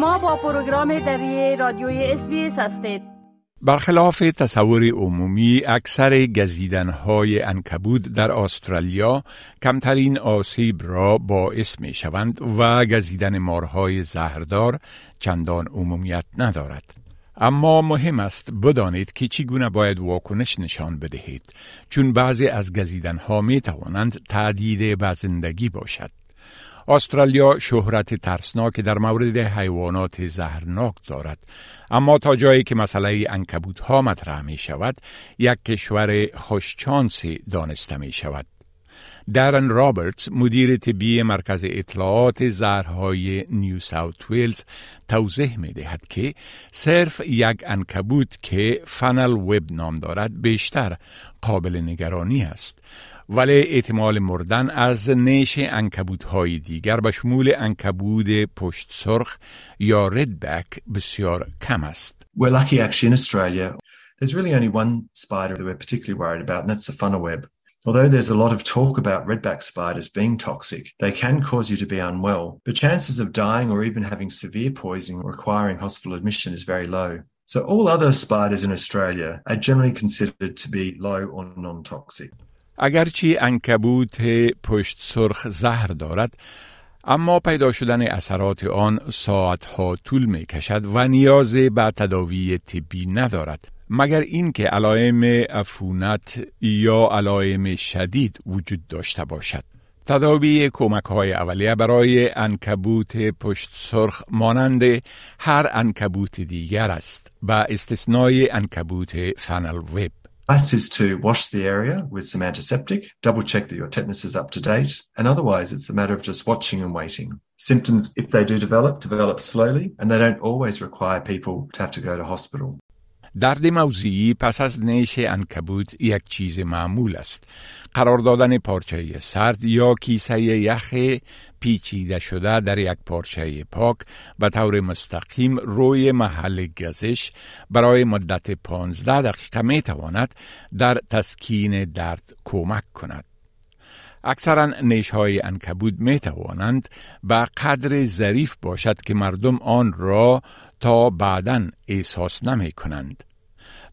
شما با پروگرام دری رادیوی اس هستید برخلاف تصور عمومی اکثر گزیدنهای انکبود در استرالیا کمترین آسیب را باعث می شوند و گزیدن مارهای زهردار چندان عمومیت ندارد. اما مهم است بدانید که چگونه باید واکنش نشان بدهید چون بعضی از گزیدنها می توانند تعدید به زندگی باشد. استرالیا شهرت ترسناک در مورد حیوانات زهرناک دارد. اما تا جایی که مسئله انکبوت ها مطرح می شود یک کشور خوشچانسی دانسته می شود دارن رابرتس مدیر طبی مرکز اطلاعات زهرهای نیو ساوت ویلز توضیح می دهد که صرف یک انکبوت که فنل وب نام دارد بیشتر قابل نگرانی است ولی احتمال مردن از نیش انکبوت های دیگر به شمول انکبود پشت سرخ یا ردبک بسیار کم است. We're lucky actually in Australia. There's really only one spider that we're particularly worried about and that's the funnel web. Although there's a lot of talk about redback spiders being toxic, they can cause you to be unwell. The chances of dying or even having severe poisoning requiring hospital admission is very low. So all other spiders in Australia are generally considered to be low or non-toxic. اگرچه انکبوت پشت سرخ زهر دارد اما پیدا شدن اثرات آن ساعتها طول می کشد و نیاز به تداوی طبی ندارد. مگر اینکه علائم عفونت یا علائم شدید وجود داشته باشد. تداوی کمک های اولیه برای انکبوت پشت سرخ مانند هر انکبوت دیگر است. با استثنای انکبوت فنل وب is to wash the area with some antiseptic, double check that your tetanus is up to date, and otherwise it's a matter of just watching and waiting. Symptoms, if they do develop, develop slowly, and they don't always require people to have to go to hospital. درد موضعی پس از نیش انکبوت یک چیز معمول است. قرار دادن پارچه سرد یا کیسه یخ پیچیده شده در یک پارچه پاک به طور مستقیم روی محل گزش برای مدت 15 دقیقه می تواند در تسکین درد کمک کند. اکثرا نیش های انکبود می توانند به قدر ظریف باشد که مردم آن را تا بعدا احساس نمی کنند.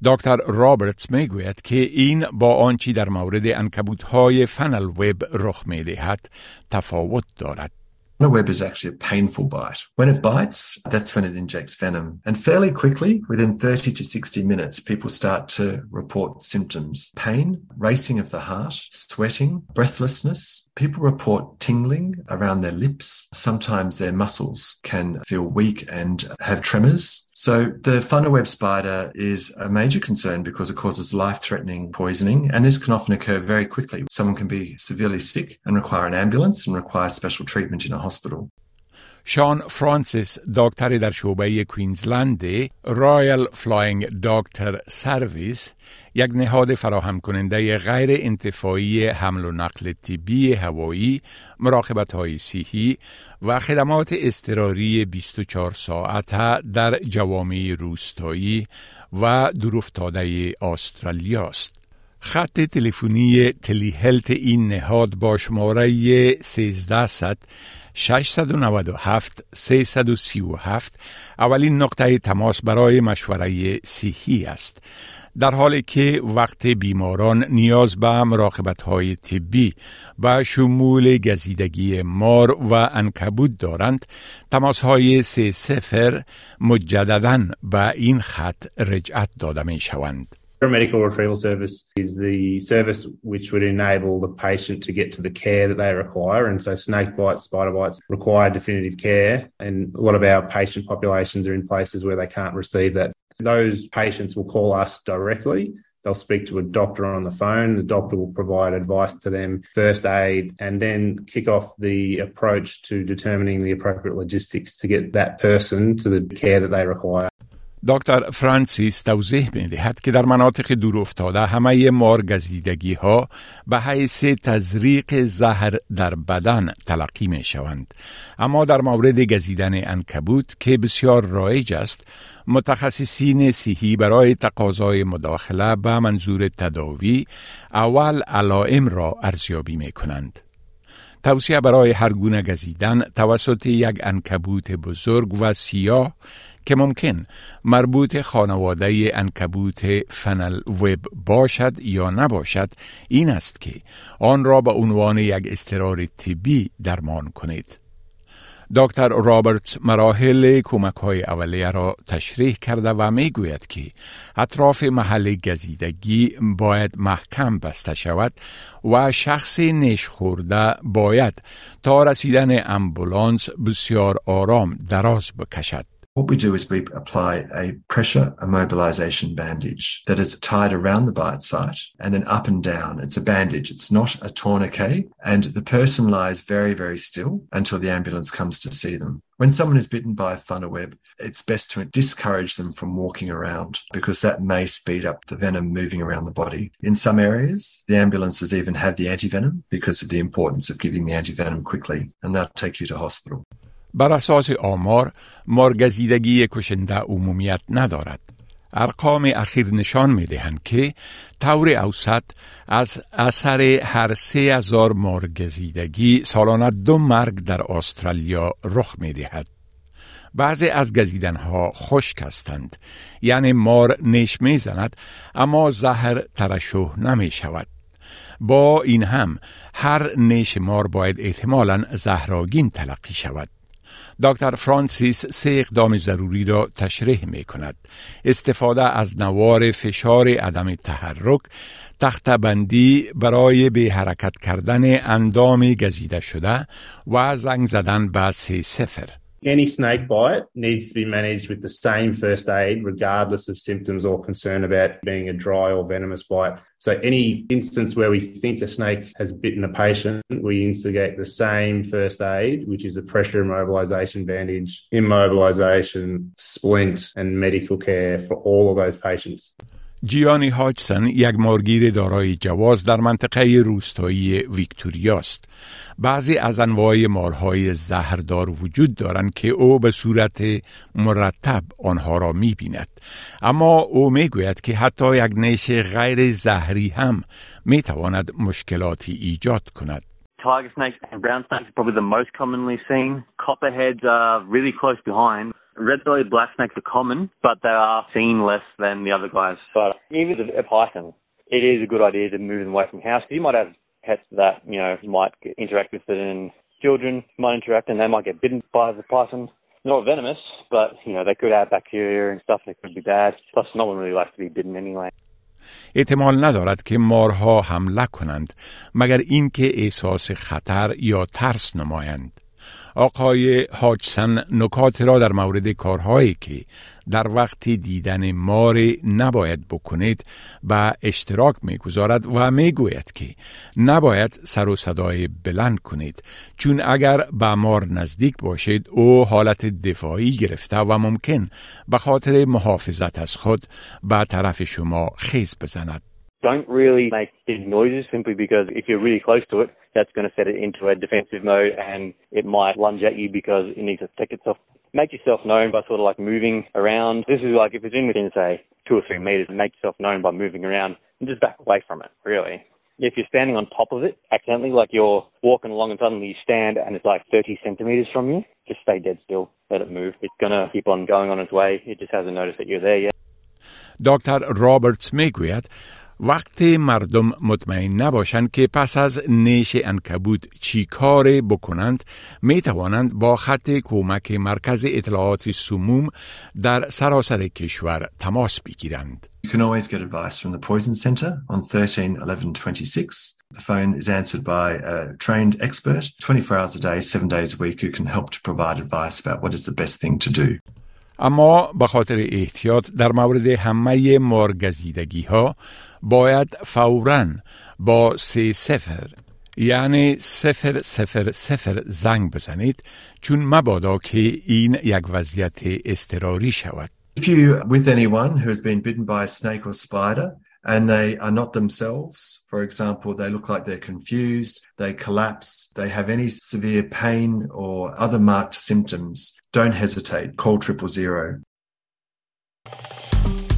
دکتر رابرتس می گوید که این با آنچی در مورد انکبوت های فنل وب رخ می دهد تفاوت دارد. Web is actually a painful bite. When it bites, that's when it injects venom. And fairly quickly, within 30 to 60 minutes, people start to report symptoms pain, racing of the heart, sweating, breathlessness. People report tingling around their lips. Sometimes their muscles can feel weak and have tremors. So the funnel web spider is a major concern because it causes life-threatening poisoning, and this can often occur very quickly. Someone can be severely sick and require an ambulance and require special treatment in a hospital. شان فرانسیس دکتری در شعبه کوینزلند رایل فلاینگ دکتر سرویس یک نهاد فراهم کننده غیر انتفاعی حمل و نقل طبی هوایی مراقبت های سیحی و خدمات استراری 24 ساعته در جوامع روستایی و دورافتاده استرالیا است. خط تلفنی تلی هلت این نهاد با شماره 1300 697 337 اولین نقطه تماس برای مشوره صحی است در حالی که وقت بیماران نیاز به مراقبت های طبی و شمول گزیدگی مار و انکبود دارند تماس های سه سفر مجددا به این خط رجعت داده می شوند. Paramedical retrieval service is the service which would enable the patient to get to the care that they require. And so snake bites, spider bites require definitive care. And a lot of our patient populations are in places where they can't receive that. Those patients will call us directly. They'll speak to a doctor on the phone. The doctor will provide advice to them, first aid, and then kick off the approach to determining the appropriate logistics to get that person to the care that they require. دکتر فرانسیس توضیح می دهد که در مناطق دور افتاده همه مارگزیدگی ها به حیث تزریق زهر در بدن تلقی می شوند. اما در مورد گزیدن انکبوت که بسیار رایج است متخصصین صحی برای تقاضای مداخله به منظور تداوی اول علائم را ارزیابی می کنند. توصیه برای هر گونه گزیدن توسط یک انکبوت بزرگ و سیاه که ممکن مربوط خانواده انکبوت فنل وب باشد یا نباشد این است که آن را به عنوان یک استرار طبی درمان کنید. دکتر رابرت مراحل کمک های اولیه را تشریح کرده و می گوید که اطراف محل گزیدگی باید محکم بسته شود و شخص نش خورده باید تا رسیدن امبولانس بسیار آرام دراز بکشد. What we do is we apply a pressure immobilization bandage that is tied around the bite site and then up and down. It's a bandage. It's not a tourniquet. And the person lies very, very still until the ambulance comes to see them. When someone is bitten by a funnel web, it's best to discourage them from walking around because that may speed up the venom moving around the body. In some areas, the ambulances even have the antivenom because of the importance of giving the antivenom quickly, and they'll take you to hospital. بر اساس آمار مارگزیدگی کشنده عمومیت ندارد. ارقام اخیر نشان می دهند که طور اوسط از اثر هر سه هزار مارگزیدگی سالانه دو مرگ در استرالیا رخ می دهد. بعضی از گزیدنها خشک هستند یعنی مار نیش می زند اما زهر ترشح نمی شود. با این هم هر نیش مار باید احتمالا زهراگین تلقی شود. دکتر فرانسیس سه اقدام ضروری را تشریح می کند. استفاده از نوار فشار عدم تحرک تخت بندی برای به حرکت کردن اندام گزیده شده و زنگ زدن به سه سفر. Any snake bite needs to be managed with the same first aid, regardless of symptoms or concern about being a dry or venomous bite. So, any instance where we think a snake has bitten a patient, we instigate the same first aid, which is a pressure immobilization bandage, immobilization, splint, and medical care for all of those patients. جیانی هاجسن یک مارگیر دارای جواز در منطقه روستایی ویکتوریا است. بعضی از انواع مارهای زهردار وجود دارند که او به صورت مرتب آنها را می بیند. اما او می گوید که حتی یک نیش غیر زهری هم می تواند مشکلاتی ایجاد کند. Tiger snakes and brown snakes are probably the most commonly seen. Copperheads are really close behind. Red-bellied black snakes are common, but they are seen less than the other guys. But even a python, it is a good idea to move them away from the house because you might have pets that, you know, might interact with it and children might interact and they might get bitten by the python. Not venomous, but, you know, they could have bacteria and stuff that could be bad. Plus, no one really likes to be bitten anyway. احتمال ندارد که مارها حمله کنند مگر اینکه احساس خطر یا ترس نمایند. آقای هاجسن نکات را در مورد کارهایی که در وقت دیدن مار نباید بکنید به اشتراک می‌گذارد و می‌گوید که نباید سر و صدای بلند کنید. چون اگر به مار نزدیک باشید او حالت دفاعی گرفته و ممکن به خاطر محافظت از خود به طرف شما خیز بزند. Don't really make noises simply because if you're really close to it, that's going to set it into a defensive mode and it might lunge at you because it needs to protect itself. Make yourself known by sort of like moving around. This is like if it's in within, say, two or three meters, make yourself known by moving around and just back away from it, really. If you're standing on top of it accidentally, like you're walking along and suddenly you stand and it's like 30 centimeters from you, just stay dead still, let it move. It's going to keep on going on its way. It just hasn't noticed that you're there yet. Dr. Roberts megúját, وقتی مردم مطمئن نباشند که پس از نیش انکبوت چی کار بکنند می توانند با خط کمک مرکز اطلاعات سموم در سراسر کشور تماس بگیرند. You can always get advice from the Poison Centre on 13 11 26. The phone is answered by a trained expert 24 hours a day, 7 days a week who can help to provide advice about what is the best thing to do. اما به خاطر احتیاط در مورد همه مارگزیدگی ها باید فورا با سه سفر یعنی سفر سفر سفر زنگ بزنید چون مبادا که این یک وضعیت استراری شود. If you with anyone who has been bitten by a snake or spider and they are not themselves, for example, they look like they're confused, they collapse, they have any severe pain or other marked symptoms, don't hesitate. Call triple zero.